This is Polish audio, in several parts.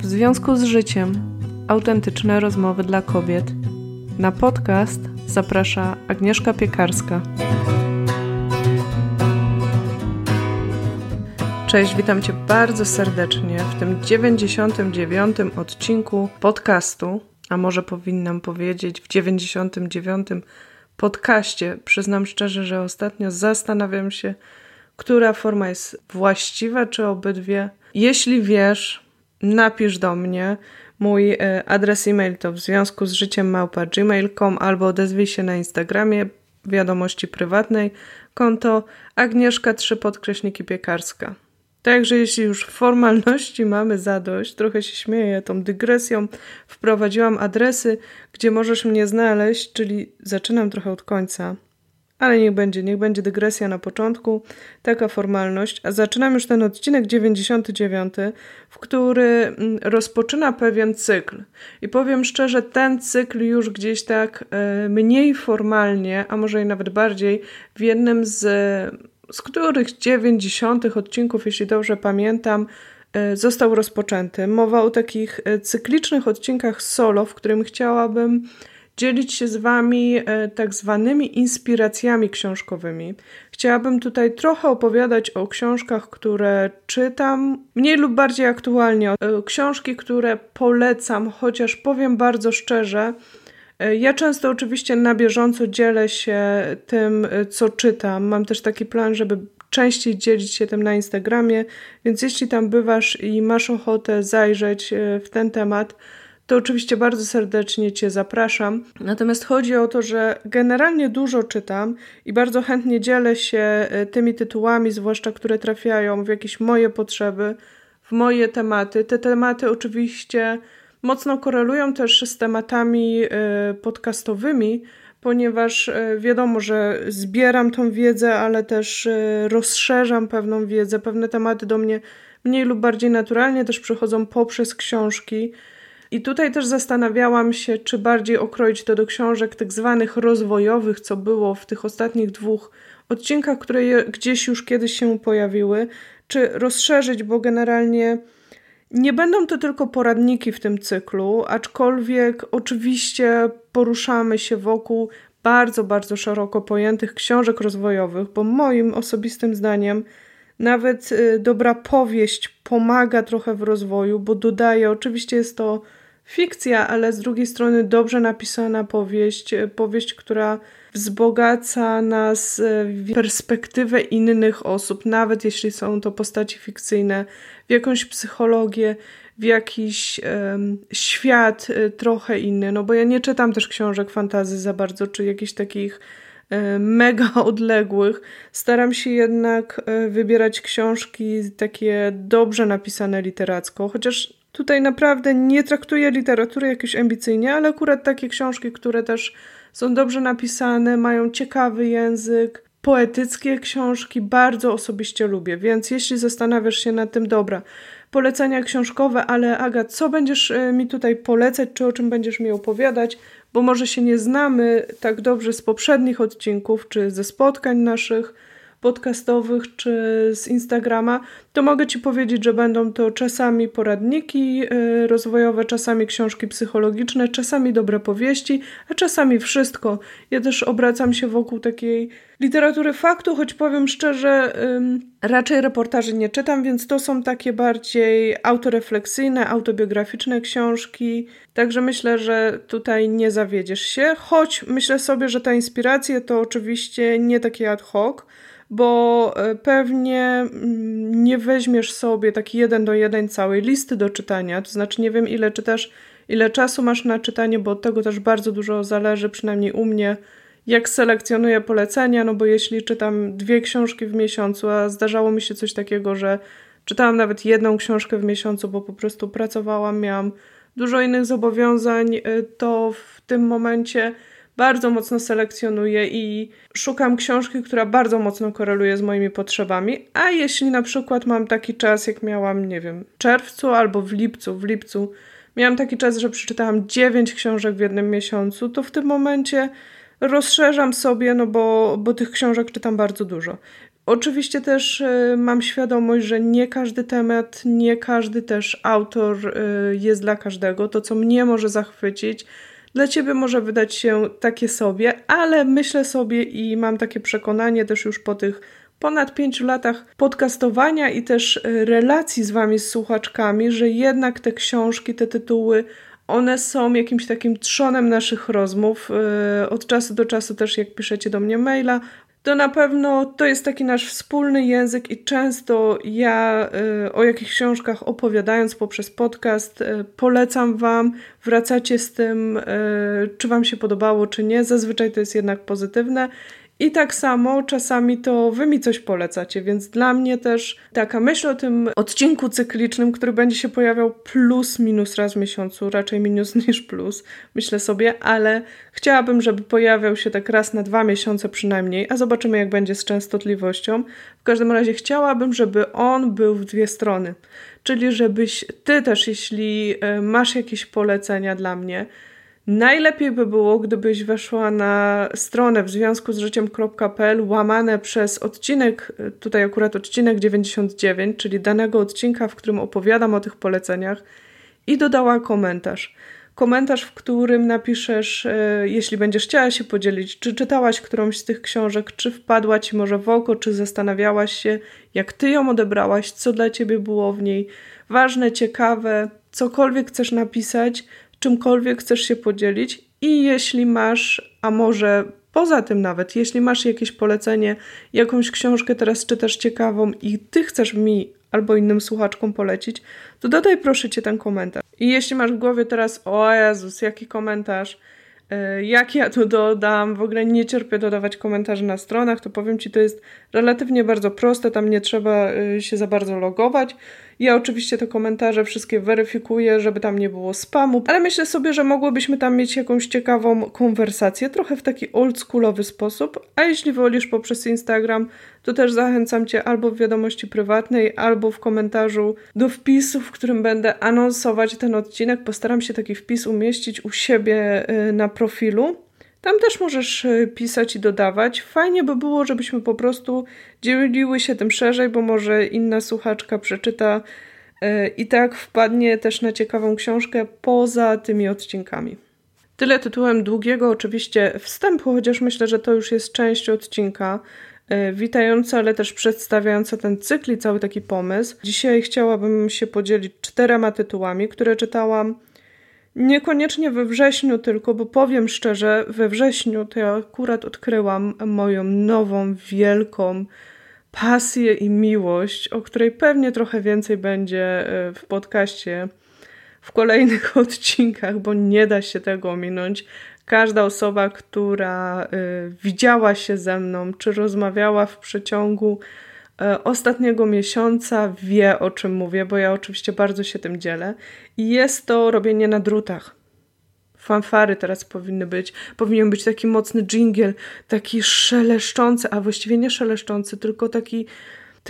W związku z życiem autentyczne rozmowy dla kobiet. Na podcast zaprasza Agnieszka Piekarska. Cześć, witam Cię bardzo serdecznie w tym 99. odcinku podcastu, a może powinnam powiedzieć w 99. podcaście. Przyznam szczerze, że ostatnio zastanawiam się, która forma jest właściwa, czy obydwie. Jeśli wiesz, napisz do mnie. Mój e, adres e-mail to w związku z życiem małpa gmail.com albo odezwij się na Instagramie wiadomości prywatnej konto Agnieszka 3 podkreśniki piekarska. Także jeśli już formalności mamy zadość, trochę się śmieję tą dygresją, wprowadziłam adresy, gdzie możesz mnie znaleźć, czyli zaczynam trochę od końca. Ale niech będzie, niech będzie dygresja na początku, taka formalność. A zaczynam już ten odcinek 99, w który mm, rozpoczyna pewien cykl. I powiem szczerze, ten cykl już gdzieś tak e, mniej formalnie, a może i nawet bardziej, w jednym z, z których 90 odcinków, jeśli dobrze pamiętam, e, został rozpoczęty. Mowa o takich e, cyklicznych odcinkach solo, w którym chciałabym dzielić się z Wami e, tak zwanymi inspiracjami książkowymi. Chciałabym tutaj trochę opowiadać o książkach, które czytam, mniej lub bardziej aktualnie. Książki, które polecam, chociaż powiem bardzo szczerze, e, ja często oczywiście na bieżąco dzielę się tym, e, co czytam. Mam też taki plan, żeby częściej dzielić się tym na Instagramie, więc jeśli tam bywasz i masz ochotę zajrzeć w ten temat, to oczywiście bardzo serdecznie Cię zapraszam. Natomiast chodzi o to, że generalnie dużo czytam i bardzo chętnie dzielę się e, tymi tytułami, zwłaszcza które trafiają w jakieś moje potrzeby, w moje tematy. Te tematy oczywiście mocno korelują też z tematami e, podcastowymi, ponieważ e, wiadomo, że zbieram tą wiedzę, ale też rozszerzam pewną wiedzę. Pewne tematy do mnie mniej lub bardziej naturalnie też przychodzą poprzez książki. I tutaj też zastanawiałam się, czy bardziej okroić to do książek tak zwanych rozwojowych, co było w tych ostatnich dwóch odcinkach, które gdzieś już kiedyś się pojawiły, czy rozszerzyć, bo generalnie nie będą to tylko poradniki w tym cyklu, aczkolwiek oczywiście poruszamy się wokół bardzo, bardzo szeroko pojętych książek rozwojowych, bo moim osobistym zdaniem nawet y, dobra powieść pomaga trochę w rozwoju, bo dodaje, oczywiście jest to fikcja, ale z drugiej strony dobrze napisana powieść, powieść, która wzbogaca nas w perspektywę innych osób, nawet jeśli są to postaci fikcyjne, w jakąś psychologię, w jakiś um, świat y, trochę inny. No bo ja nie czytam też książek fantazy za bardzo, czy jakichś takich mega odległych. Staram się jednak wybierać książki takie dobrze napisane literacko, chociaż Tutaj naprawdę nie traktuję literatury jakoś ambicyjnie, ale akurat takie książki, które też są dobrze napisane, mają ciekawy język, poetyckie książki bardzo osobiście lubię, więc jeśli zastanawiasz się nad tym, dobra, polecenia książkowe, ale Aga, co będziesz e, mi tutaj polecać, czy o czym będziesz mi opowiadać, bo może się nie znamy tak dobrze z poprzednich odcinków, czy ze spotkań naszych, podcastowych czy z Instagrama, to mogę Ci powiedzieć, że będą to czasami poradniki y, rozwojowe, czasami książki psychologiczne, czasami dobre powieści, a czasami wszystko. Ja też obracam się wokół takiej literatury faktu, choć powiem szczerze, raczej reportaży nie czytam, więc to są takie bardziej autorefleksyjne, autobiograficzne książki. Także myślę, że tutaj nie zawiedziesz się, choć myślę sobie, że te inspiracje to oczywiście nie takie ad hoc bo e, pewnie mm, nie weźmiesz sobie taki jeden do jeden całej listy do czytania, to znaczy nie wiem ile czytasz, ile czasu masz na czytanie, bo od tego też bardzo dużo zależy, przynajmniej u mnie, jak selekcjonuję polecenia, no bo jeśli czytam dwie książki w miesiącu, a zdarzało mi się coś takiego, że czytałam nawet jedną książkę w miesiącu, bo po prostu pracowałam, miałam dużo innych zobowiązań, e, to w tym momencie bardzo mocno selekcjonuję i szukam książki, która bardzo mocno koreluje z moimi potrzebami. A jeśli na przykład mam taki czas, jak miałam, nie wiem, w czerwcu albo w lipcu, w lipcu miałam taki czas, że przeczytałam 9 książek w jednym miesiącu, to w tym momencie rozszerzam sobie, no bo, bo tych książek czytam bardzo dużo. Oczywiście też y, mam świadomość, że nie każdy temat, nie każdy też autor y, jest dla każdego. To, co mnie może zachwycić, dla ciebie może wydać się takie sobie, ale myślę sobie i mam takie przekonanie też już po tych ponad pięciu latach podcastowania i też y, relacji z wami, z słuchaczkami, że jednak te książki, te tytuły, one są jakimś takim trzonem naszych rozmów. Od czasu do czasu też, jak piszecie do mnie maila, to na pewno to jest taki nasz wspólny język i często ja y, o jakichś książkach opowiadając poprzez podcast y, polecam Wam, wracacie z tym, y, czy Wam się podobało, czy nie. Zazwyczaj to jest jednak pozytywne i tak samo czasami to wy mi coś polecacie, więc dla mnie też taka myśl o tym odcinku cyklicznym, który będzie się pojawiał plus minus raz w miesiącu, raczej minus niż plus, myślę sobie, ale chciałabym, żeby pojawiał się tak raz na dwa miesiące przynajmniej, a zobaczymy jak będzie z częstotliwością. W każdym razie chciałabym, żeby on był w dwie strony, czyli żebyś ty też, jeśli e, masz jakieś polecenia dla mnie, Najlepiej by było, gdybyś weszła na stronę w związku z życiem.pl łamane przez odcinek, tutaj akurat odcinek 99, czyli danego odcinka, w którym opowiadam o tych poleceniach i dodała komentarz. Komentarz, w którym napiszesz, e, jeśli będziesz chciała się podzielić, czy czytałaś którąś z tych książek, czy wpadła ci może w oko, czy zastanawiałaś się, jak ty ją odebrałaś, co dla ciebie było w niej ważne, ciekawe, cokolwiek chcesz napisać, czymkolwiek chcesz się podzielić i jeśli masz, a może poza tym nawet, jeśli masz jakieś polecenie, jakąś książkę teraz czytasz ciekawą i ty chcesz mi albo innym słuchaczkom polecić, to dodaj proszę cię ten komentarz. I jeśli masz w głowie teraz, o Jezus, jaki komentarz, E, jak ja tu dodam, w ogóle nie cierpię dodawać komentarzy na stronach, to powiem Ci, to jest relatywnie bardzo proste, tam nie trzeba e, się za bardzo logować. Ja oczywiście te komentarze wszystkie weryfikuję, żeby tam nie było spamu, ale myślę sobie, że mogłybyśmy tam mieć jakąś ciekawą konwersację, trochę w taki oldschoolowy sposób, a jeśli wolisz poprzez Instagram, to też zachęcam Cię albo w wiadomości prywatnej, albo w komentarzu do wpisu, w którym będę anonsować ten odcinek. Postaram się taki wpis umieścić u siebie y, na profilu. Tam też możesz y, pisać i dodawać. Fajnie by było, żebyśmy po prostu dzieliły się tym szerzej, bo może inna słuchaczka przeczyta y, i tak wpadnie też na ciekawą książkę poza tymi odcinkami. Tyle tytułem długiego oczywiście wstępu, chociaż myślę, że to już jest część odcinka. E, witająca, ale też przedstawiająca ten cykl i cały taki pomysł. Dzisiaj chciałabym się podzielić czterema tytułami, które czytałam niekoniecznie we wrześniu tylko, bo powiem szczerze, we wrześniu to ja akurat odkryłam moją nową, wielką pasję i miłość, o której pewnie trochę więcej będzie e, w podcaście w kolejnych odcinkach, bo nie da się tego ominąć. Każda osoba, która y, widziała się ze mną, czy rozmawiała w przeciągu ostatniego miesiąca, wie o czym mówię, bo ja oczywiście bardzo się tym dzielę. I jest to robienie na drutach. Fanfary teraz powinny być. Powinien być taki mocny dżingiel, taki szeleszczący, a właściwie nie szeleszczący, tylko taki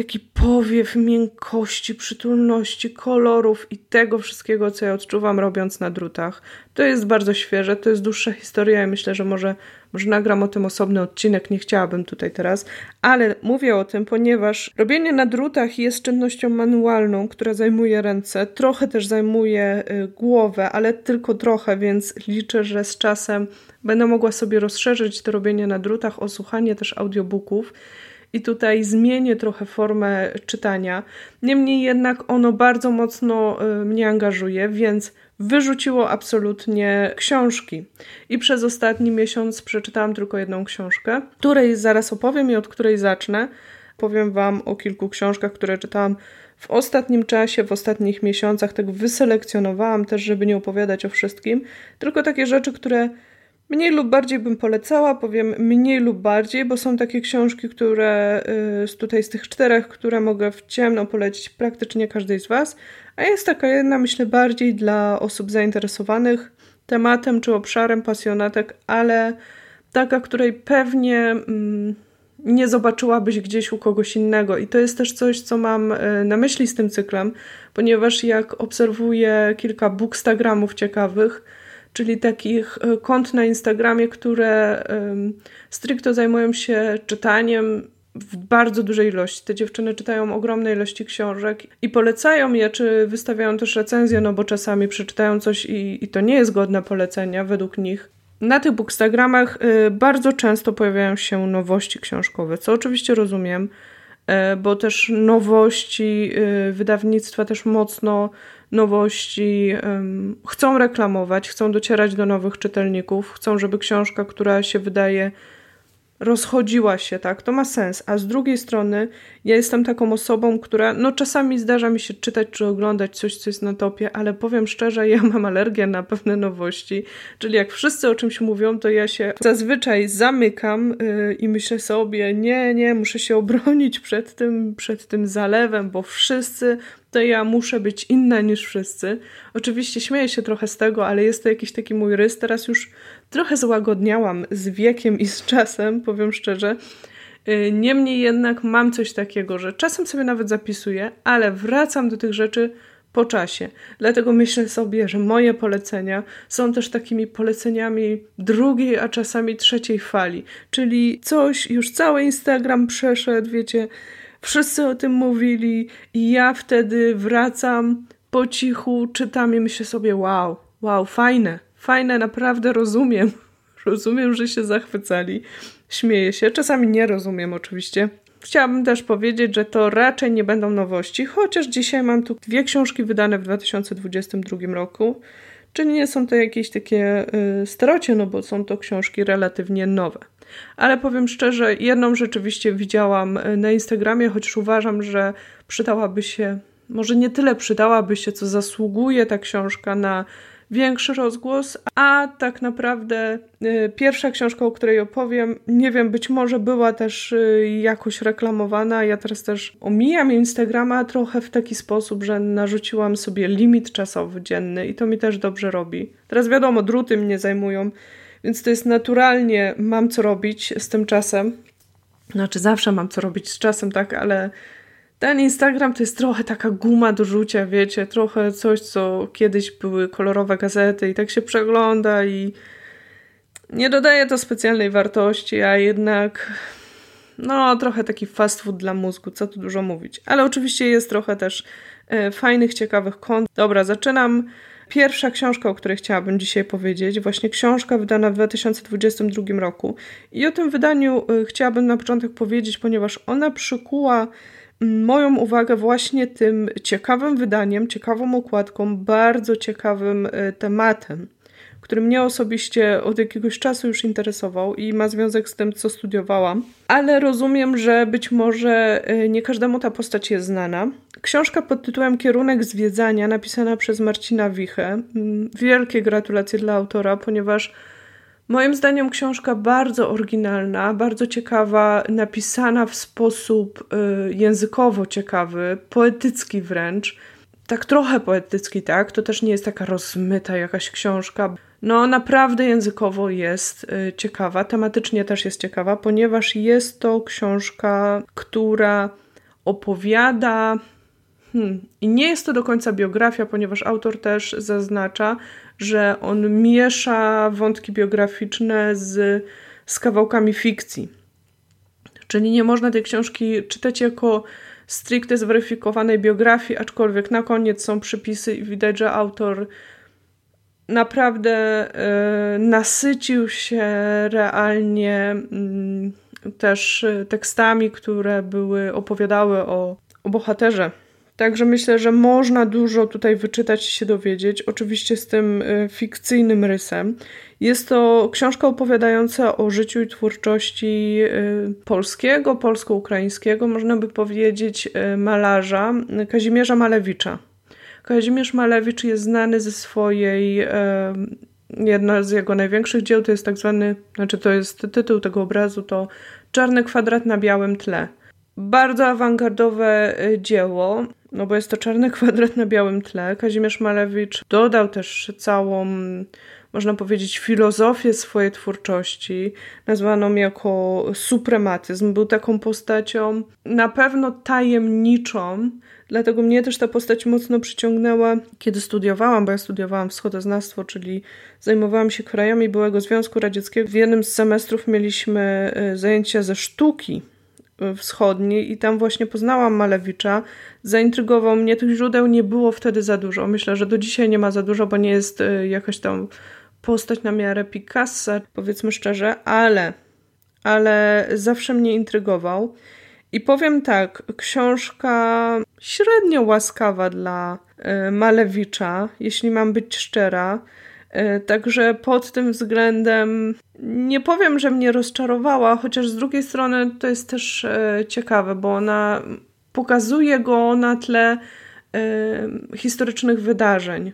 taki powiew miękkości, przytulności, kolorów i tego wszystkiego, co ja odczuwam robiąc na drutach. To jest bardzo świeże, to jest dłuższa historia i myślę, że może, może nagram o tym osobny odcinek, nie chciałabym tutaj teraz, ale mówię o tym, ponieważ robienie na drutach jest czynnością manualną, która zajmuje ręce, trochę też zajmuje y, głowę, ale tylko trochę, więc liczę, że z czasem będę mogła sobie rozszerzyć to robienie na drutach o słuchanie też audiobooków i tutaj zmienię trochę formę czytania. Niemniej jednak ono bardzo mocno y, mnie angażuje, więc wyrzuciło absolutnie książki. I przez ostatni miesiąc przeczytałam tylko jedną książkę, której zaraz opowiem i od której zacznę. Powiem Wam o kilku książkach, które czytałam w ostatnim czasie, w ostatnich miesiącach. Tak wyselekcjonowałam też, żeby nie opowiadać o wszystkim, tylko takie rzeczy, które Mniej lub bardziej bym polecała, powiem mniej lub bardziej, bo są takie książki, które y, tutaj z tych czterech, które mogę w ciemno polecić praktycznie każdej z Was, a jest taka jedna, myślę, bardziej dla osób zainteresowanych tematem czy obszarem pasjonatek, ale taka, której pewnie mm, nie zobaczyłabyś gdzieś u kogoś innego. I to jest też coś, co mam y, na myśli z tym cyklem, ponieważ jak obserwuję kilka bookstagramów ciekawych, czyli takich kont na Instagramie, które stricte zajmują się czytaniem w bardzo dużej ilości. Te dziewczyny czytają ogromne ilości książek i polecają je, czy wystawiają też recenzje, no bo czasami przeczytają coś i, i to nie jest godne polecenia według nich. Na tych bookstagramach y, bardzo często pojawiają się nowości książkowe, co oczywiście rozumiem, y, bo też nowości wydawnictwa też mocno nowości chcą reklamować, chcą docierać do nowych czytelników, chcą, żeby książka, która się wydaje rozchodziła się, tak, to ma sens. A z drugiej strony, ja jestem taką osobą, która, no czasami zdarza mi się czytać czy oglądać coś, co jest na topie, ale powiem szczerze, ja mam alergię na pewne nowości. Czyli jak wszyscy o czymś mówią, to ja się zazwyczaj zamykam yy, i myślę sobie, nie, nie, muszę się obronić przed tym, przed tym zalewem, bo wszyscy to ja muszę być inna niż wszyscy. Oczywiście śmieję się trochę z tego, ale jest to jakiś taki mój rys. Teraz już trochę złagodniałam z wiekiem i z czasem, powiem szczerze. Y, niemniej jednak mam coś takiego, że czasem sobie nawet zapisuję, ale wracam do tych rzeczy po czasie. Dlatego myślę sobie, że moje polecenia są też takimi poleceniami drugiej, a czasami trzeciej fali. Czyli coś, już cały Instagram przeszedł, wiecie, wszyscy o tym mówili i ja wtedy wracam po cichu, czytam i myślę sobie, wow, wow, fajne, fajne, naprawdę rozumiem. Rozumiem, że się zachwycali. Śmieję się, czasami nie rozumiem oczywiście. Chciałabym też powiedzieć, że to raczej nie będą nowości, chociaż dzisiaj mam tu dwie książki wydane w 2022 roku, czyli nie są to jakieś takie y, starocie, no bo są to książki relatywnie nowe. Ale powiem szczerze, jedną rzeczywiście widziałam y, na Instagramie, chociaż uważam, że przydałaby się, może nie tyle przydałaby się, co zasługuje ta książka na większy rozgłos, a tak naprawdę y, pierwsza książka, o której opowiem, nie wiem, być może była też y, jakoś reklamowana. Ja teraz też omijam Instagrama trochę w taki sposób, że narzuciłam sobie limit czasowy dzienny i to mi też dobrze robi. Teraz wiadomo, druty mnie zajmują, więc to jest naturalnie, mam co robić z tym czasem. Znaczy, zawsze mam co robić z czasem, tak, ale ten Instagram to jest trochę taka guma do rzucia, wiecie, trochę coś, co kiedyś były kolorowe gazety i tak się przegląda i nie dodaje to specjalnej wartości, a jednak no trochę taki fast food dla mózgu, co tu dużo mówić. Ale oczywiście jest trochę też e, fajnych, ciekawych kont. Dobra, zaczynam. Pierwsza książka, o której chciałabym dzisiaj powiedzieć, właśnie książka wydana w 2022 roku. I o tym wydaniu e, chciałabym na początek powiedzieć, ponieważ ona przykuła moją uwagę właśnie tym ciekawym wydaniem, ciekawą okładką, bardzo ciekawym e, tematem, który mnie osobiście od jakiegoś czasu już interesował i ma związek z tym, co studiowałam. Ale rozumiem, że być może e, nie każdemu ta postać jest znana. Książka pod tytułem Kierunek zwiedzania, napisana przez Marcina Wichę. Mm, wielkie gratulacje dla autora, ponieważ Moim zdaniem książka bardzo oryginalna, bardzo ciekawa, napisana w sposób y, językowo ciekawy, poetycki wręcz. Tak trochę poetycki, tak? To też nie jest taka rozmyta jakaś książka. No, naprawdę językowo jest y, ciekawa, tematycznie też jest ciekawa, ponieważ jest to książka, która opowiada. Hmm, I nie jest to do końca biografia, ponieważ autor też zaznacza, że on miesza wątki biograficzne z, z kawałkami fikcji. Czyli nie można tej książki czytać jako stricte zweryfikowanej biografii, aczkolwiek na koniec są przypisy i widać, że autor naprawdę y, nasycił się realnie y, też tekstami, które były opowiadały o, o bohaterze Także myślę, że można dużo tutaj wyczytać i się dowiedzieć, oczywiście z tym y, fikcyjnym rysem. Jest to książka opowiadająca o życiu i twórczości y, polskiego, polsko-ukraińskiego, można by powiedzieć, y, malarza Kazimierza Malewicza. Kazimierz Malewicz jest znany ze swojej jedna z jego największych dzieł to jest tak zwany, znaczy to jest tytuł tego obrazu, to Czarny kwadrat na białym tle. Bardzo awangardowe dzieło no bo jest to czarny kwadrat na białym tle. Kazimierz Malewicz dodał też całą, można powiedzieć, filozofię swojej twórczości, nazwaną jako suprematyzm. Był taką postacią na pewno tajemniczą, dlatego mnie też ta postać mocno przyciągnęła, kiedy studiowałam, bo ja studiowałam wschodoznawstwo, czyli zajmowałam się krajami byłego Związku Radzieckiego. W jednym z semestrów mieliśmy e, zajęcia ze sztuki wschodniej i tam właśnie poznałam Malewicza. Zaintrygował mnie, tych źródeł nie było wtedy za dużo. Myślę, że do dzisiaj nie ma za dużo, bo nie jest y, jakaś tam postać na miarę Picassa, powiedzmy szczerze, ale, ale zawsze mnie intrygował. I powiem tak, książka średnio łaskawa dla y, Malewicza, jeśli mam być szczera. Y, także pod tym względem nie powiem, że mnie rozczarowała, chociaż z drugiej strony to jest też y, ciekawe, bo ona pokazuje go na tle historycznych wydarzeń.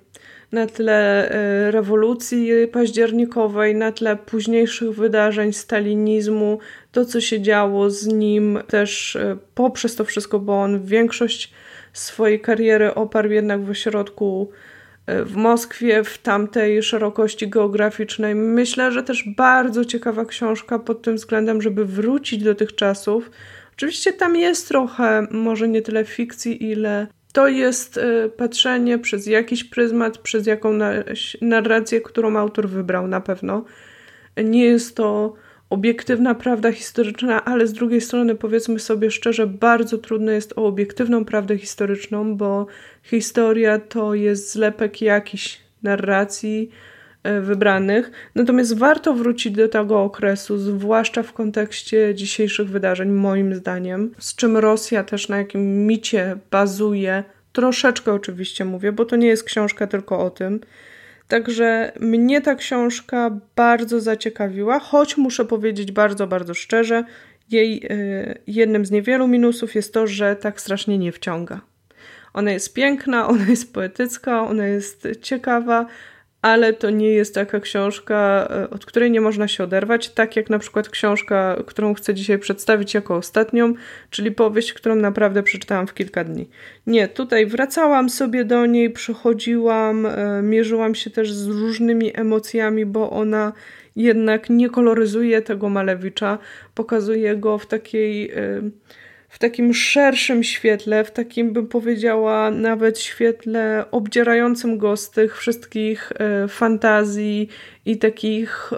Na tle e, rewolucji październikowej, na tle późniejszych wydarzeń, stalinizmu, to co się działo z nim też e, poprzez to wszystko, bo on większość swojej kariery oparł jednak w ośrodku e, w Moskwie, w tamtej szerokości geograficznej. Myślę, że też bardzo ciekawa książka pod tym względem, żeby wrócić do tych czasów. Oczywiście tam jest trochę, może nie tyle fikcji, ile to jest y, patrzenie przez jakiś pryzmat, przez jakąś narrację, którą autor wybrał na pewno. Nie jest to obiektywna prawda historyczna, ale z drugiej strony powiedzmy sobie szczerze, bardzo trudno jest o obiektywną prawdę historyczną, bo historia to jest zlepek jakichś narracji, E, wybranych. Natomiast warto wrócić do tego okresu, zwłaszcza w kontekście dzisiejszych wydarzeń, moim zdaniem, z czym Rosja też na jakim micie bazuje. Troszeczkę oczywiście mówię, bo to nie jest książka tylko o tym. Także mnie ta książka bardzo zaciekawiła, choć muszę powiedzieć bardzo, bardzo szczerze, jej y, jednym z niewielu minusów jest to, że tak strasznie nie wciąga. Ona jest piękna, ona jest poetycka, ona jest ciekawa, ale to nie jest taka książka, e, od której nie można się oderwać, tak jak na przykład książka, którą chcę dzisiaj przedstawić jako ostatnią, czyli powieść, którą naprawdę przeczytałam w kilka dni. Nie, tutaj wracałam sobie do niej, przychodziłam, e, mierzyłam się też z różnymi emocjami, bo ona jednak nie koloryzuje tego Malewicza, pokazuje go w takiej e, w takim szerszym świetle, w takim bym powiedziała nawet świetle obdzierającym go z tych wszystkich e, fantazji i takich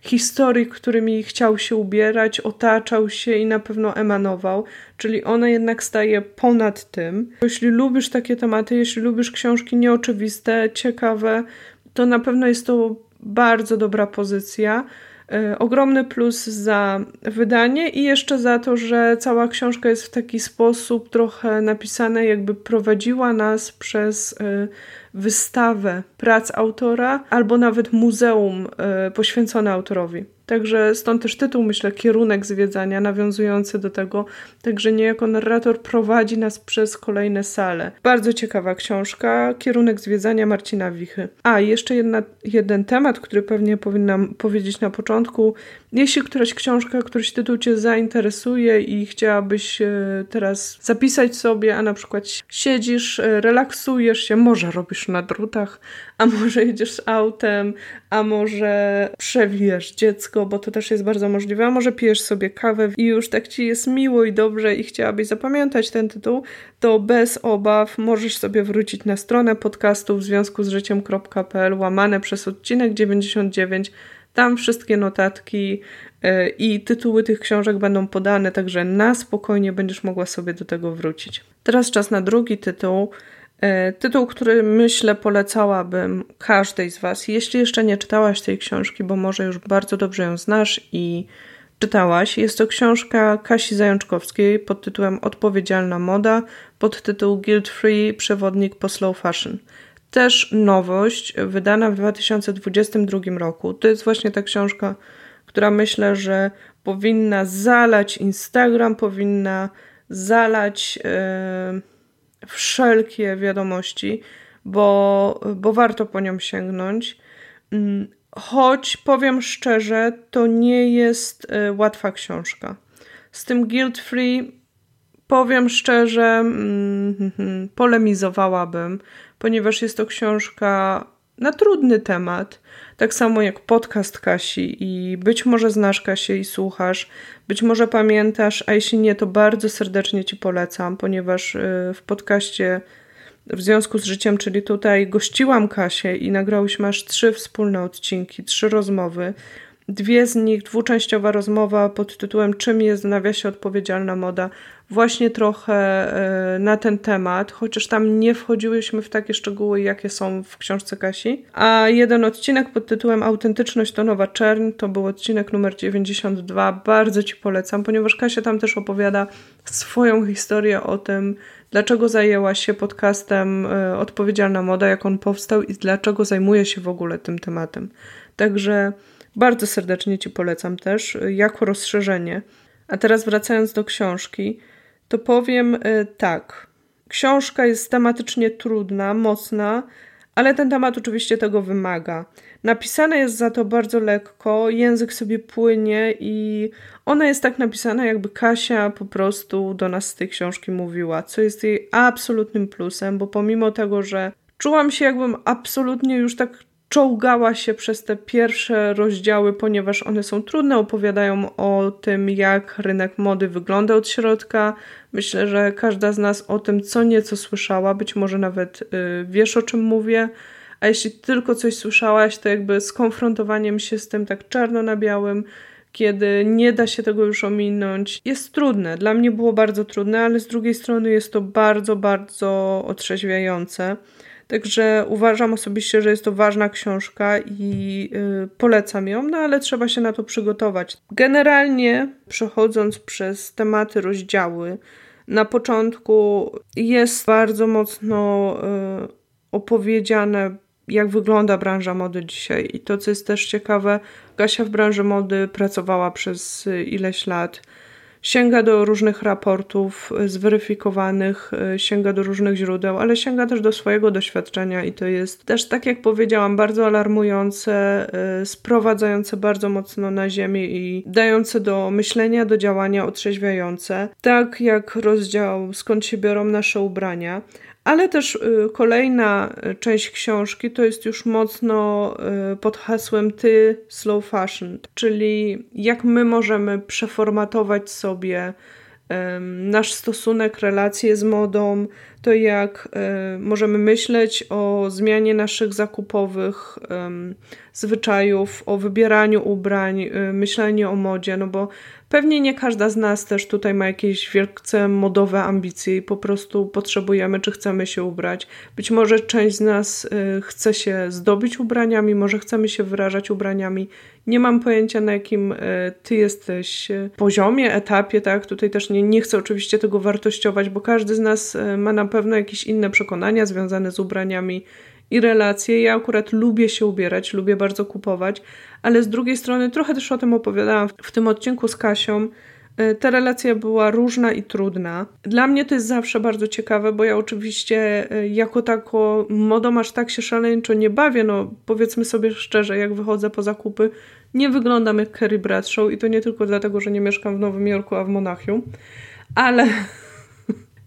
historii, którymi chciał się ubierać, otaczał się i na pewno emanował. Czyli ona jednak staje ponad tym. Jeśli lubisz takie tematy, jeśli lubisz książki nieoczywiste, ciekawe, to na pewno jest to bardzo dobra pozycja. E, ogromny plus za wydanie i jeszcze za to, że cała książka jest w taki sposób trochę napisana, jakby prowadziła nas przez e, wystawę prac autora albo nawet muzeum e, poświęcone autorowi. Także stąd też tytuł, myślę, kierunek zwiedzania, nawiązujący do tego. Także niejako narrator prowadzi nas przez kolejne sale. Bardzo ciekawa książka, kierunek zwiedzania Marcina Wichy. A, jeszcze jedna, jeden temat, który pewnie powinnam powiedzieć na początku. Jeśli któraś książka, któryś tytuł Cię zainteresuje i chciałabyś e, teraz zapisać sobie, a na przykład siedzisz, e, relaksujesz się, może robisz na drutach, a może jedziesz autem, a może przewijasz dziecko, bo to też jest bardzo możliwe, a może pijesz sobie kawę i już tak Ci jest miło i dobrze i chciałabyś zapamiętać ten tytuł, to bez obaw możesz sobie wrócić na stronę podcastu w związku z życiem.pl łamane przez odcinek 99 tam wszystkie notatki e, i tytuły tych książek będą podane, także na spokojnie będziesz mogła sobie do tego wrócić. Teraz czas na drugi tytuł. E, tytuł, który myślę polecałabym każdej z Was, jeśli jeszcze nie czytałaś tej książki, bo może już bardzo dobrze ją znasz i czytałaś. Jest to książka Kasi Zajączkowskiej pod tytułem Odpowiedzialna moda, pod tytuł Guilt Free Przewodnik po Slow Fashion też nowość, wydana w 2022 roku. To jest właśnie ta książka, która myślę, że powinna zalać Instagram, powinna zalać yy, wszelkie wiadomości, bo, bo warto po nią sięgnąć. Yy, choć powiem szczerze, to nie jest yy, łatwa książka. Z tym guilt free powiem szczerze, yy, polemizowałabym, ponieważ jest to książka na trudny temat, tak samo jak podcast Kasi i być może znasz Kasię i słuchasz, być może pamiętasz, a jeśli nie, to bardzo serdecznie Ci polecam, ponieważ y, w podcaście w związku z życiem, czyli tutaj gościłam Kasię i nagrałyśmy aż trzy wspólne odcinki, trzy rozmowy Dwie z nich, dwuczęściowa rozmowa pod tytułem Czym jest w nawiasie odpowiedzialna moda, właśnie trochę e, na ten temat, chociaż tam nie wchodziłyśmy w takie szczegóły, jakie są w książce Kasi. A jeden odcinek pod tytułem Autentyczność to nowa czern, to był odcinek numer 92. Bardzo Ci polecam, ponieważ Kasia tam też opowiada swoją historię o tym, dlaczego zajęła się podcastem e, Odpowiedzialna Moda, jak on powstał i dlaczego zajmuje się w ogóle tym tematem. Także bardzo serdecznie Ci polecam też, e, jako rozszerzenie. A teraz wracając do książki, to powiem e, tak. Książka jest tematycznie trudna, mocna, ale ten temat oczywiście tego wymaga. Napisane jest za to bardzo lekko, język sobie płynie i ona jest tak napisana, jakby Kasia po prostu do nas z tej książki mówiła, co jest jej absolutnym plusem, bo pomimo tego, że czułam się, jakbym absolutnie już tak czołgała się przez te pierwsze rozdziały, ponieważ one są trudne, opowiadają o tym, jak rynek mody wygląda od środka. Myślę, że każda z nas o tym co nieco słyszała, być może nawet y, wiesz o czym mówię. A jeśli tylko coś słyszałaś, to jakby skonfrontowaniem się z tym tak czarno na białym, kiedy nie da się tego już ominąć, jest trudne. Dla mnie było bardzo trudne, ale z drugiej strony jest to bardzo, bardzo otrzeźwiające. Także uważam osobiście, że jest to ważna książka i yy, polecam ją, no ale trzeba się na to przygotować. Generalnie, przechodząc przez tematy, rozdziały, na początku jest bardzo mocno yy, opowiedziane, jak wygląda branża mody dzisiaj. I to, co jest też ciekawe, Gasia w branży mody pracowała przez y, ileś lat sięga do różnych raportów e, zweryfikowanych, e, sięga do różnych źródeł, ale sięga też do swojego doświadczenia i to jest też, tak jak powiedziałam, bardzo alarmujące, e, sprowadzające bardzo mocno na ziemię i dające do myślenia, do działania, otrzeźwiające. Tak jak rozdział Skąd się biorą nasze ubrania, ale też y, kolejna y, część książki to jest już mocno y, pod hasłem ty slow fashion, czyli jak my możemy przeformatować sobie nasz stosunek, relacje z modą, to jak możemy myśleć o zmianie naszych zakupowych zwyczajów, o wybieraniu ubrań, myśleniu o modzie, no bo Pewnie nie każda z nas też tutaj ma jakieś wielce modowe ambicje i po prostu potrzebujemy, czy chcemy się ubrać. Być może część z nas y, chce się zdobić ubraniami, może chcemy się wyrażać ubraniami. Nie mam pojęcia, na jakim ty jesteś poziomie, etapie, tak? Tutaj też nie, nie chcę oczywiście tego wartościować, bo każdy z nas ma na pewno jakieś inne przekonania związane z ubraniami i relacje. Ja akurat lubię się ubierać, lubię bardzo kupować, ale z drugiej strony trochę też o tym opowiadałam w tym odcinku z Kasią. E, ta relacja była różna i trudna. Dla mnie to jest zawsze bardzo ciekawe, bo ja oczywiście e, jako tako modą aż tak się szaleńczo nie bawię, no powiedzmy sobie szczerze, jak wychodzę po zakupy, nie wyglądam jak Carrie Bradshaw i to nie tylko dlatego, że nie mieszkam w Nowym Jorku, a w Monachium, ale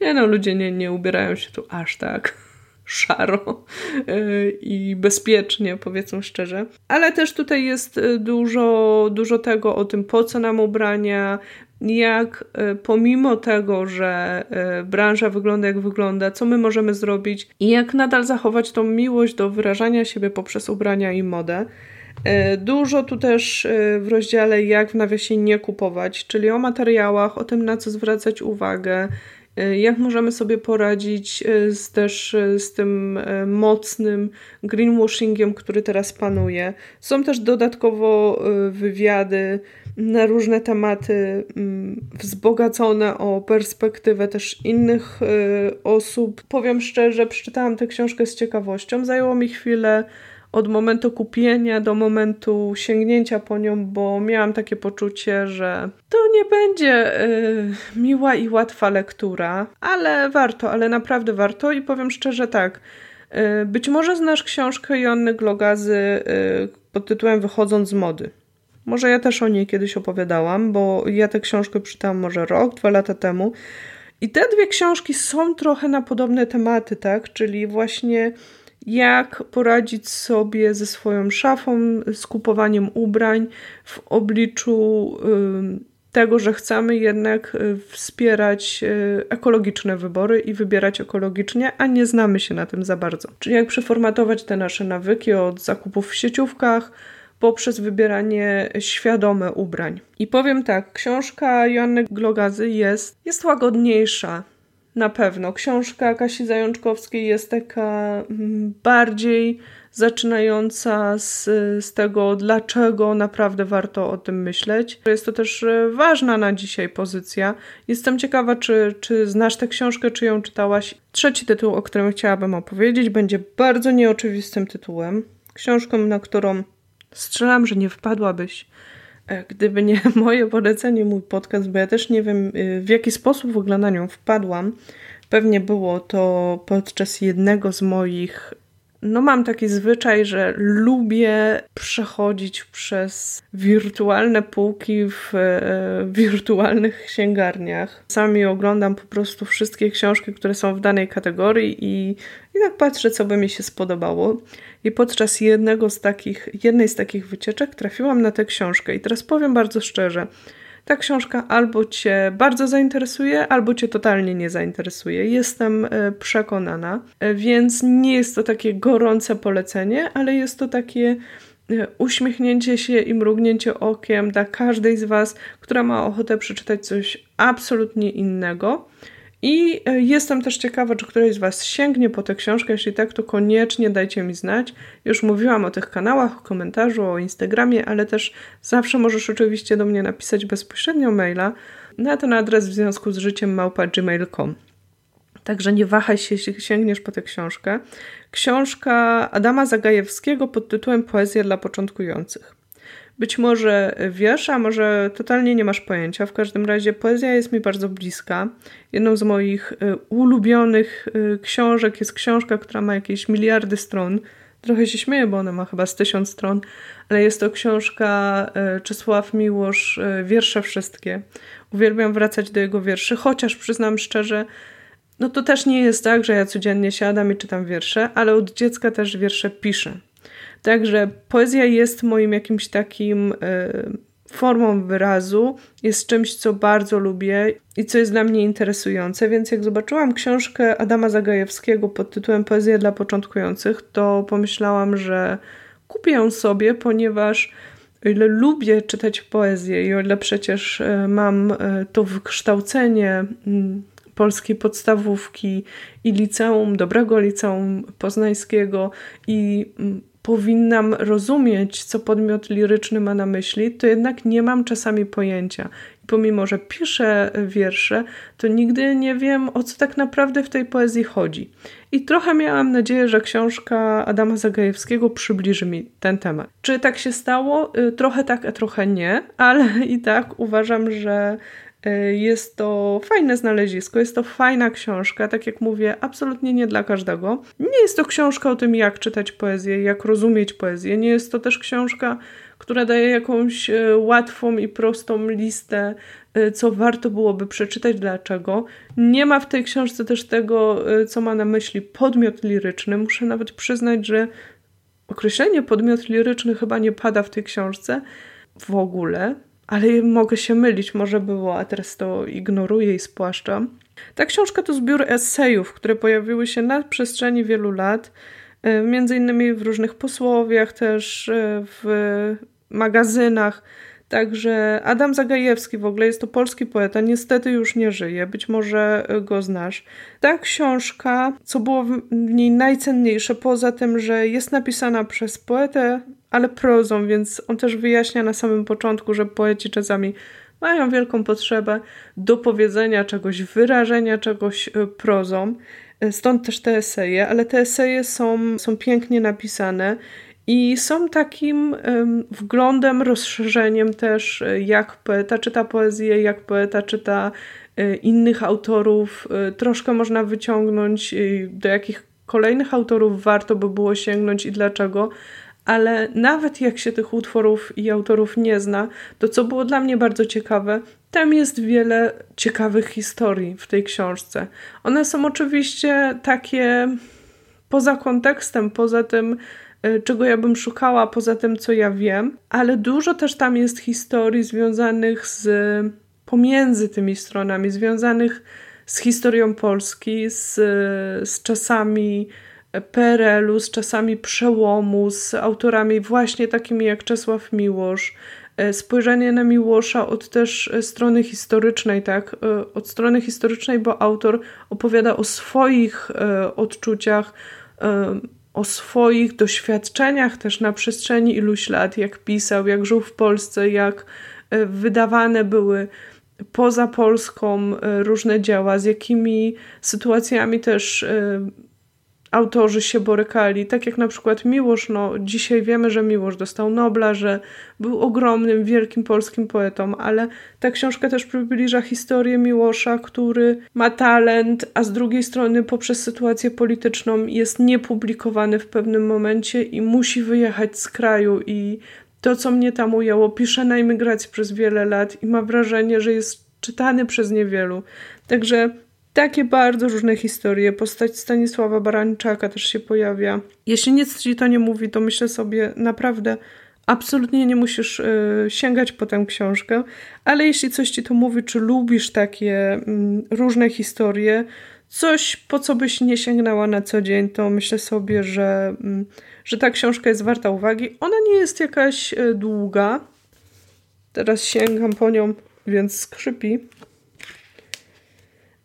nie no, ludzie nie, nie ubierają się tu aż tak szaro e, i bezpiecznie, powiedzmy szczerze. Ale też tutaj jest e, dużo, dużo tego o tym, po co nam ubrania, jak e, pomimo tego, że branża wygląda jak wygląda, co my możemy zrobić i jak nadal zachować tą miłość do wyrażania siebie poprzez ubrania i modę. Dużo tu też w rozdziale jak w nawiasie nie kupować, czyli o materiałach, o tym na co zwracać uwagę, jak możemy sobie poradzić e, z, też e, z tym mocnym greenwashingiem, który teraz panuje? Są też dodatkowo wywiady na różne tematy, mm, wzbogacone o perspektywę też innych osób. Powiem szczerze, przeczytałam tę książkę z ciekawością. Zajęło mi chwilę od momentu kupienia do momentu sięgnięcia po nią, bo miałam takie poczucie, że to nie będzie y, miła i łatwa lektura, ale warto, ale naprawdę warto i powiem szczerze tak. Y, być może znasz książkę Jonny Glogazy y, pod tytułem Wychodząc z mody. Może ja też o niej kiedyś opowiadałam, bo ja tę książkę przeczytałam może rok, dwa lata temu. I te dwie książki są trochę na podobne tematy, tak? Czyli właśnie jak poradzić sobie ze swoją szafą, z kupowaniem ubrań w obliczu tego, że chcemy jednak y, wspierać y, ekologiczne wybory i wybierać ekologicznie, a nie znamy się na tym za bardzo. Czyli jak przeformatować te nasze nawyki od zakupów w sieciówkach poprzez wybieranie świadome ubrań. I powiem tak, książka Joanny Glogazy jest, jest łagodniejsza. Na pewno. Książka Kasi Zajączkowskiej jest taka mm, bardziej zaczynająca z, z tego, dlaczego naprawdę warto o tym myśleć. Jest to też e, ważna na dzisiaj pozycja. Jestem ciekawa, czy, czy znasz tę książkę, czy ją czytałaś. Trzeci tytuł, o którym chciałabym opowiedzieć, będzie bardzo nieoczywistym tytułem. Książką, na którą strzelam, że nie wpadłabyś gdyby nie moje polecenie, mój podcast, bo ja też nie wiem, e, w jaki sposób w ogóle na nią wpadłam. Pewnie było to podczas jednego z moich no mam taki zwyczaj, że lubię przechodzić przez wirtualne półki w e, wirtualnych księgarniach. Sami oglądam po prostu wszystkie książki, które są w danej kategorii i, i tak patrzę, co by mi się spodobało. I podczas jednego z takich, jednej z takich wycieczek trafiłam na tę książkę. I teraz powiem bardzo szczerze, ta książka albo cię bardzo zainteresuje, albo cię totalnie nie zainteresuje. Jestem e, przekonana, e, więc nie jest to takie gorące polecenie, ale jest to takie e, uśmiechnięcie się i mrugnięcie okiem dla każdej z Was, która ma ochotę przeczytać coś absolutnie innego. I e, jestem też ciekawa, czy któryś z Was sięgnie po tę książkę. Jeśli tak, to koniecznie dajcie mi znać. Już mówiłam o tych kanałach, o komentarzu, o Instagramie, ale też zawsze możesz oczywiście do mnie napisać bezpośrednio maila na ten adres w związku z życiem małpa.gmail.com. Także nie wahaj się, jeśli sięgniesz po tę książkę. Książka Adama Zagajewskiego pod tytułem Poezja dla początkujących. Być może wiesz, a może totalnie nie masz pojęcia. W każdym razie poezja jest mi bardzo bliska. Jedną z moich y, ulubionych y, książek jest książka, która ma jakieś miliardy stron. Trochę się śmieję, bo ona ma chyba z tysiąc stron, ale jest to książka y, Czesław Miłosz, Wiersze Wszystkie. Uwielbiam wracać do jego wierszy, chociaż przyznam szczerze, no to też nie jest tak, że ja codziennie siadam i czytam wiersze, ale od dziecka też wiersze piszę. Także poezja jest moim jakimś takim y, formą wyrazu, jest czymś, co bardzo lubię i co jest dla mnie interesujące, więc jak zobaczyłam książkę Adama Zagajewskiego pod tytułem Poezja dla początkujących, to pomyślałam, że kupię ją sobie, ponieważ o ile lubię czytać poezję i o ile przecież e, mam e, to wykształcenie mm, polskiej podstawówki i liceum, dobrego liceum poznańskiego i mm, powinnam rozumieć, co podmiot liryczny ma na myśli, to jednak nie mam czasami pojęcia. I pomimo, że piszę wiersze, to nigdy nie wiem, o co tak naprawdę w tej poezji chodzi. I trochę miałam nadzieję, że książka Adama Zagajewskiego przybliży mi ten temat. Czy tak się stało? Y, trochę tak, a trochę nie, ale i tak uważam, że jest to fajne znalezisko, jest to fajna książka, tak jak mówię, absolutnie nie dla każdego. Nie jest to książka o tym, jak czytać poezję, jak rozumieć poezję. Nie jest to też książka, która daje jakąś e, łatwą i prostą listę, e, co warto byłoby przeczytać, dlaczego. Nie ma w tej książce też tego, co ma na myśli podmiot liryczny. Muszę nawet przyznać, że określenie podmiot liryczny chyba nie pada w tej książce w ogóle ale mogę się mylić, może było, a teraz to ignoruję i spłaszczam. Ta książka to zbiór esejów, które pojawiły się na przestrzeni wielu lat, e, między innymi w różnych posłowiach, też e, w magazynach. Także Adam Zagajewski w ogóle jest to polski poeta, niestety już nie żyje, być może go znasz. Ta książka, co było w niej najcenniejsze, poza tym, że jest napisana przez poetę, ale prozą, więc on też wyjaśnia na samym początku, że poeci czasami mają wielką potrzebę do powiedzenia czegoś, wyrażenia czegoś e, prozą. E, stąd też te eseje, ale te eseje są, są pięknie napisane i są takim wglądem, rozszerzeniem też, e, jak poeta czyta poezję, jak poeta czyta innych autorów. Troszkę można wyciągnąć, do jakich kolejnych autorów warto by było sięgnąć i dlaczego. Ale nawet jak się tych utworów i autorów nie zna, to co było dla mnie bardzo ciekawe, tam jest wiele ciekawych historii w tej książce. One są oczywiście takie poza kontekstem, poza tym, Y, czego ja bym szukała poza tym, co ja wiem, ale dużo też tam jest historii związanych z pomiędzy tymi stronami, związanych z historią Polski, z, z czasami PRL-u, z czasami przełomu, z autorami właśnie takimi jak Czesław Miłosz, E, spojrzenie na Miłosza od też e, strony historycznej, tak? E, od strony historycznej, bo autor opowiada o swoich odczuciach, o swoich doświadczeniach też na przestrzeni iluś lat, jak pisał, jak żył w Polsce, jak wydawane były poza Polską różne dzieła, z jakimi sytuacjami też autorzy się borykali, tak jak na przykład Miłosz, no dzisiaj wiemy, że Miłosz dostał Nobla, że był ogromnym, wielkim polskim poetą, ale ta książka też przybliża historię Miłosza, który ma talent, a z drugiej strony poprzez sytuację polityczną jest niepublikowany w pewnym momencie i musi wyjechać z kraju i to, co mnie tam ujęło, pisze na emigracji przez wiele lat i ma wrażenie, że jest czytany przez niewielu. Także takie bardzo różne historie. Postać Stanisława Barańczaka też się pojawia. Jeśli nic ci to nie mówi, to myślę sobie naprawdę absolutnie nie musisz y, sięgać po tę książkę, ale jeśli coś ci to mówi, czy lubisz takie y, różne historie, coś po co byś nie sięgnęła na co dzień, to myślę sobie, że, y, że ta książka jest warta uwagi. Ona nie jest jakaś y, długa. Teraz sięgam po nią, więc skrzypi.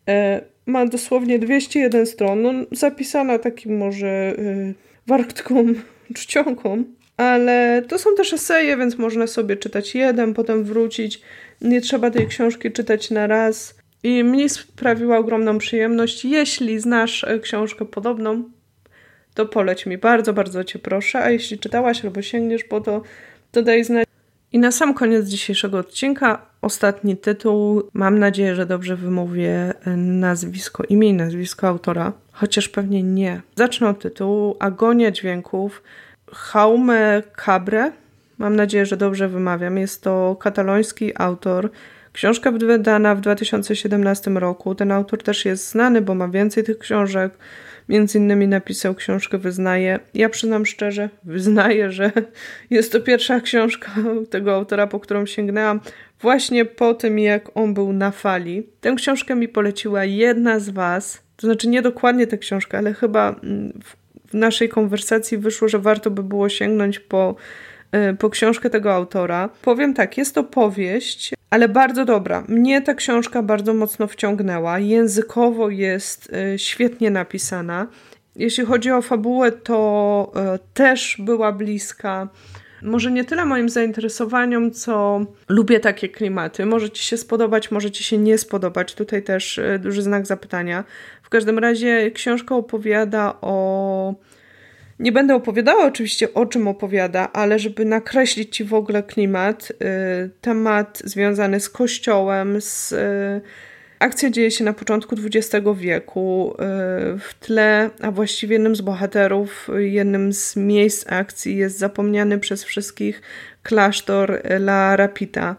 E, ma dosłownie 201 stron, no, zapisana takim może y, wartką, czcionką, ale to są też eseje, więc można sobie czytać jeden, potem wrócić. Nie trzeba tej książki czytać na raz. I mnie sprawiła ogromną przyjemność. Jeśli znasz e, książkę podobną, to poleć mi bardzo, bardzo cię proszę. A jeśli czytałaś albo sięgniesz po to, to daj znać. I na sam koniec dzisiejszego odcinka ostatni tytuł. Mam nadzieję, że dobrze wymówię nazwisko, imię i nazwisko autora, chociaż pewnie nie. Zacznę od tytułu Agonia dźwięków Jaume Cabre. Mam nadzieję, że dobrze wymawiam. Jest to kataloński autor. Książka wydana w 2017 roku. Ten autor też jest znany, bo ma więcej tych książek. Między innymi napisał książkę Wyznaję. Ja przyznam szczerze, wyznaję, że jest to pierwsza książka tego autora, po którą sięgnęłam właśnie po tym, jak on był na fali. Tę książkę mi poleciła jedna z Was, to znaczy nie dokładnie tę książkę, ale chyba mm, w naszej konwersacji wyszło, że warto by było sięgnąć po, po książkę tego autora. Powiem tak, jest to powieść, ale bardzo dobra. Mnie ta książka bardzo mocno wciągnęła. Językowo jest y, świetnie napisana. Jeśli chodzi o fabułę, to y, też była bliska może nie tyle moim zainteresowaniom, co lubię takie klimaty. Może ci się spodobać, może ci się nie spodobać. Tutaj też duży znak zapytania. W każdym razie książka opowiada o. Nie będę opowiadała oczywiście o czym opowiada, ale żeby nakreślić ci w ogóle klimat, e, temat związany z kościołem, z e, Akcja dzieje się na początku XX wieku. Y, w tle, a właściwie jednym z bohaterów, jednym z miejsc akcji jest zapomniany przez wszystkich klasztor La Rapita.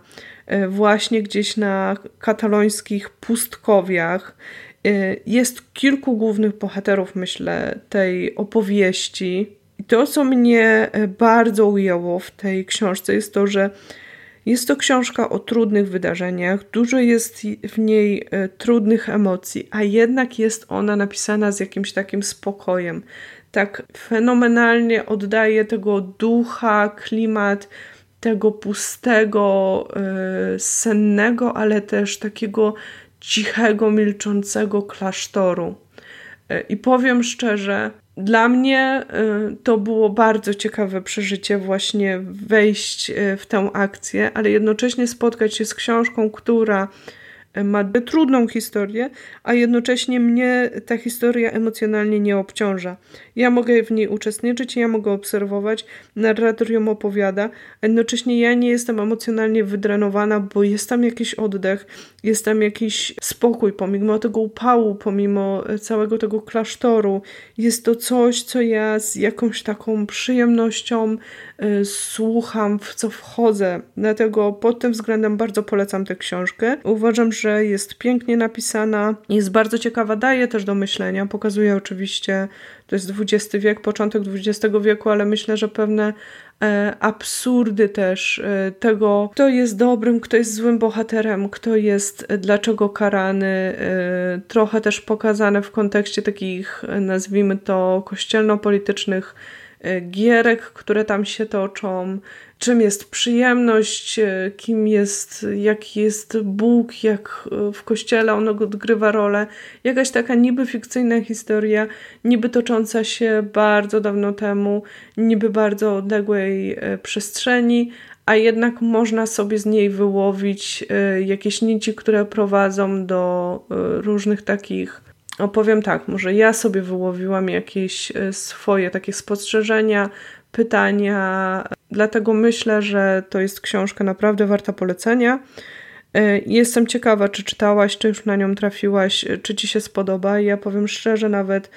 Y, właśnie gdzieś na katalońskich pustkowiach. Y, jest kilku głównych bohaterów, myślę, tej opowieści. I to, co mnie bardzo ujęło w tej książce, jest to, że jest to książka o trudnych wydarzeniach, dużo jest w niej e, trudnych emocji, a jednak jest ona napisana z jakimś takim spokojem. Tak fenomenalnie oddaje tego ducha, klimat tego pustego, e, sennego, ale też takiego cichego, milczącego klasztoru. E, I powiem szczerze, dla mnie y, to było bardzo ciekawe przeżycie, właśnie wejść y, w tę akcję, ale jednocześnie spotkać się z książką, która ma trudną historię, a jednocześnie mnie ta historia emocjonalnie nie obciąża. Ja mogę w niej uczestniczyć, ja mogę obserwować, narrator ją opowiada, a jednocześnie ja nie jestem emocjonalnie wydrenowana, bo jest tam jakiś oddech, jest tam jakiś spokój, pomimo tego upału, pomimo całego tego klasztoru. Jest to coś, co ja z jakąś taką przyjemnością y, słucham, w co wchodzę. Dlatego pod tym względem bardzo polecam tę książkę. Uważam, że jest pięknie napisana, jest bardzo ciekawa, daje też do myślenia, pokazuje oczywiście, to jest XX wiek, początek XX wieku, ale myślę, że pewne e, absurdy też e, tego, kto jest dobrym, kto jest złym bohaterem, kto jest e, dlaczego karany, trochę też pokazane w kontekście takich, nazwijmy to, kościelno-politycznych gierek, które tam się toczą, czym jest przyjemność, e, kim jest, jaki jest Bóg, jak e, w kościele on odgrywa rolę. Jakaś taka niby fikcyjna historia, niby tocząca się bardzo dawno temu, niby bardzo odległej e, przestrzeni, a jednak można sobie z niej wyłowić jakieś nici, które prowadzą do różnych takich opowiem tak, może ja sobie wyłowiłam jakieś swoje takie spostrzeżenia, pytania. Dlatego myślę, że to jest książka naprawdę warta polecenia. E, jestem ciekawa, czy czytałaś, czy już na nią trafiłaś, e, czy ci się spodoba. Ja powiem szczerze, nawet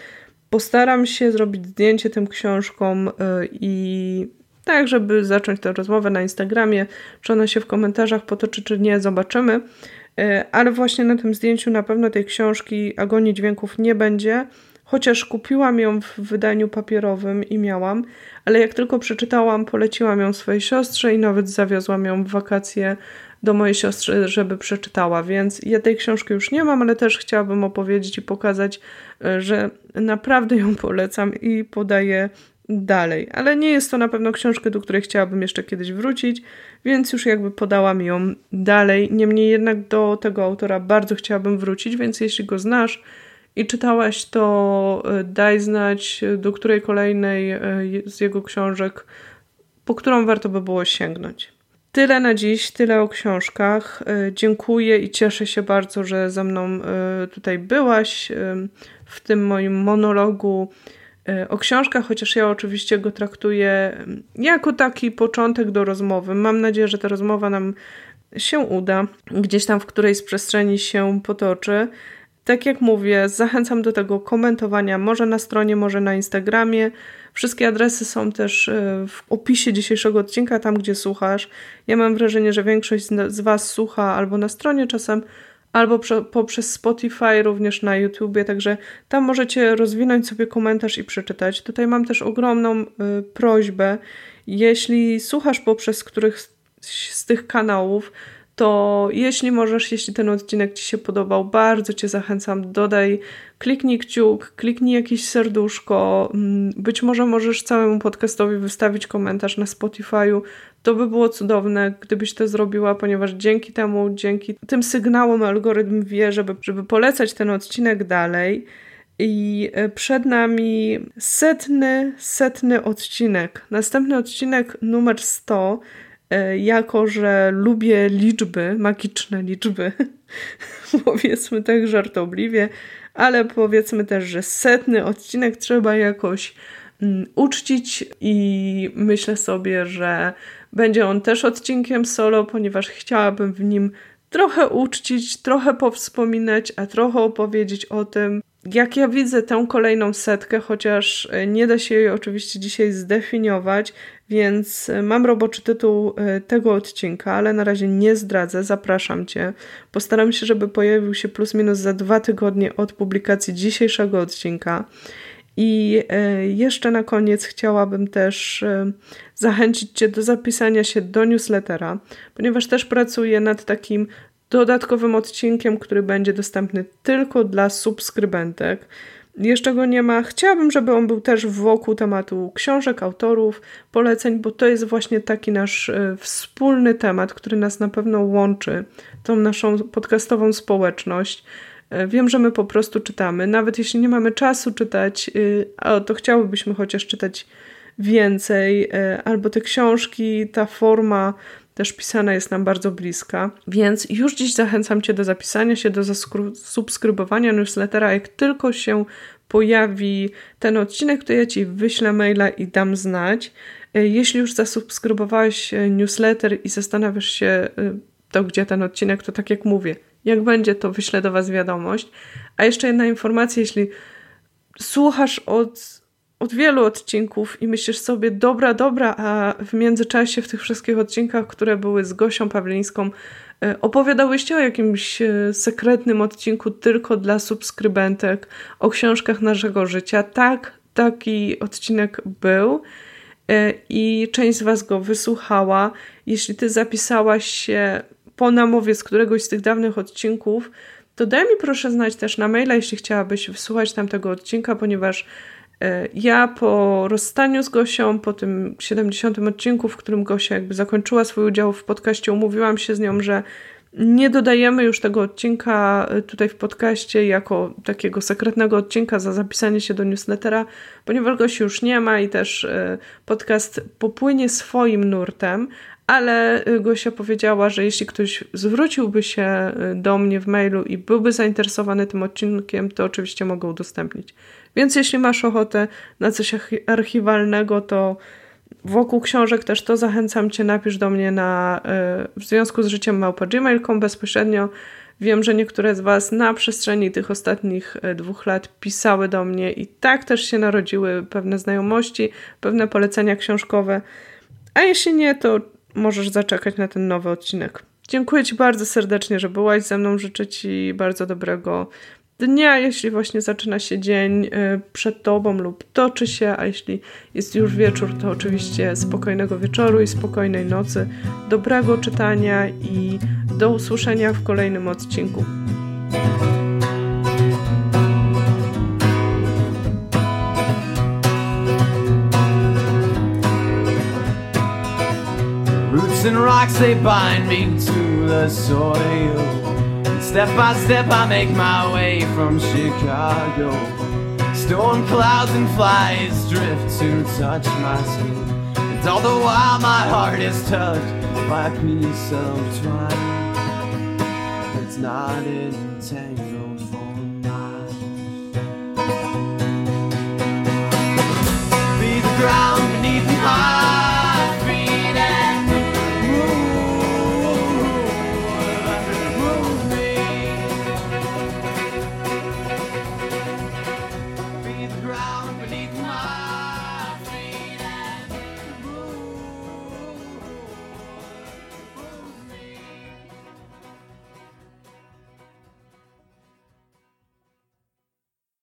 postaram się zrobić zdjęcie tym książkom e, i tak, żeby zacząć tę rozmowę na Instagramie. Czy ona się w komentarzach potoczy, czy nie, zobaczymy. Ale właśnie na tym zdjęciu na pewno tej książki Agonii Dźwięków nie będzie, chociaż kupiłam ją w wydaniu papierowym i miałam, ale jak tylko przeczytałam, poleciłam ją swojej siostrze i nawet zawiozłam ją w wakacje do mojej siostry, żeby przeczytała, więc ja tej książki już nie mam, ale też chciałabym opowiedzieć i pokazać, e, że naprawdę ją polecam i podaję dalej. Ale nie jest to na pewno książka, do której chciałabym jeszcze kiedyś wrócić, więc już jakby podałam ją dalej. Niemniej jednak do tego autora bardzo chciałabym wrócić, więc jeśli go znasz, i czytałaś, to e, daj znać, e, do której kolejnej e, z jego książek, po którą warto by było sięgnąć. Tyle na dziś, tyle o książkach. Dziękuję i cieszę się bardzo, że ze mną tutaj byłaś w tym moim monologu o książkach, chociaż ja oczywiście go traktuję jako taki początek do rozmowy. Mam nadzieję, że ta rozmowa nam się uda, gdzieś tam w którejś z przestrzeni się potoczy. Tak jak mówię, zachęcam do tego komentowania, może na stronie, może na Instagramie. Wszystkie adresy są też e, w opisie dzisiejszego odcinka, tam gdzie słuchasz. Ja mam wrażenie, że większość z Was słucha albo na stronie czasem, albo poprzez Spotify, również na YouTubie, także tam możecie rozwinąć sobie komentarz i przeczytać. Tutaj mam też ogromną y, prośbę, jeśli słuchasz poprzez których z tych kanałów, to jeśli możesz, jeśli ten odcinek Ci się podobał, bardzo Cię zachęcam, dodaj, kliknij kciuk, kliknij jakieś serduszko, mm, być może możesz całemu podcastowi wystawić komentarz na Spotify'u, to by było cudowne, gdybyś to zrobiła, ponieważ dzięki temu, dzięki tym sygnałom algorytm wie, żeby, żeby polecać ten odcinek dalej. I e, przed nami setny, setny odcinek. Następny odcinek numer 100 E, jako że lubię liczby, magiczne liczby, powiedzmy tak żartobliwie, ale powiedzmy też, że setny odcinek trzeba jakoś um, uczcić i myślę sobie, że będzie on też odcinkiem solo, ponieważ chciałabym w nim trochę uczcić, trochę powspominać, a trochę opowiedzieć o tym, jak ja widzę tę kolejną setkę, chociaż e, nie da się jej oczywiście dzisiaj zdefiniować, więc e, mam roboczy tytuł e, tego odcinka, ale na razie nie zdradzę, zapraszam Cię. Postaram się, żeby pojawił się plus minus za dwa tygodnie od publikacji dzisiejszego odcinka. I jeszcze na koniec chciałabym też zachęcić Cię do zapisania się do newslettera, ponieważ też pracuję nad takim dodatkowym odcinkiem, który będzie dostępny tylko dla subskrybentek. Jeszcze go nie ma. Chciałabym, żeby on był też wokół tematu książek, autorów, poleceń, bo to jest właśnie taki nasz e, wspólny temat, który nas na pewno łączy, tą naszą podcastową społeczność. E, wiem, że my po prostu czytamy. Nawet jeśli nie mamy czasu czytać, e, to chciałybyśmy chociaż czytać więcej, albo te książki, ta forma też pisana jest nam bardzo bliska. Więc już dziś zachęcam Cię do zapisania się, do subskrybowania newslettera. Jak tylko się pojawi ten odcinek, to ja Ci wyślę maila i dam znać. E, jeśli już zasubskrybowałeś e, newsletter i zastanawiasz się, e, to gdzie ten odcinek, to tak jak mówię, jak będzie, to wyślę do Was wiadomość. A jeszcze jedna informacja, jeśli słuchasz od od wielu odcinków i myślisz sobie, dobra, dobra, a w międzyczasie w tych wszystkich odcinkach, które były z Gosią Pawlińską, e, opowiadałyście o jakimś e, sekretnym odcinku tylko dla subskrybentek o książkach naszego życia. Tak, taki odcinek był i część z Was go wysłuchała. Jeśli Ty zapisałaś się po namowie z któregoś z tych dawnych odcinków, to daj mi proszę znać też na maila, jeśli chciałabyś wysłuchać tamtego odcinka, ponieważ e, ja po rozstaniu z Gosią, po tym 70 odcinku, w którym Gosia jakby zakończyła swój udział w podcaście, umówiłam się z nią, że nie dodajemy już tego odcinka e, tutaj w podcaście jako takiego sekretnego odcinka za zapisanie się do newslettera, ponieważ Gosi już nie ma i też e, podcast popłynie swoim nurtem, ale Gosia powiedziała, że jeśli ktoś zwróciłby się do mnie w mailu i byłby zainteresowany tym odcinkiem, to oczywiście mogę udostępnić. Więc jeśli masz ochotę na coś archiwalnego, to wokół książek też to zachęcam Cię, napisz do mnie na y, w związku z życiem małpa gmail.com bezpośrednio. Wiem, że niektóre z Was na przestrzeni tych ostatnich dwóch lat pisały do mnie i tak też się narodziły pewne znajomości, pewne polecenia książkowe. A jeśli nie, to możesz zaczekać na ten nowy odcinek. Dziękuję Ci bardzo serdecznie, że byłaś ze mną. Życzę Ci bardzo dobrego dnia, jeśli właśnie zaczyna się dzień y, przed Tobą lub toczy się, a jeśli jest już wieczór, to oczywiście spokojnego wieczoru i spokojnej nocy, dobrego czytania i do usłyszenia w kolejnym odcinku. and rocks they bind me to the soil. Step by step, I make my way from Chicago. Storm clouds and flies drift to touch my skin. And all the while, my heart is touched by a piece of twine that's not entangled for. Be the ground beneath my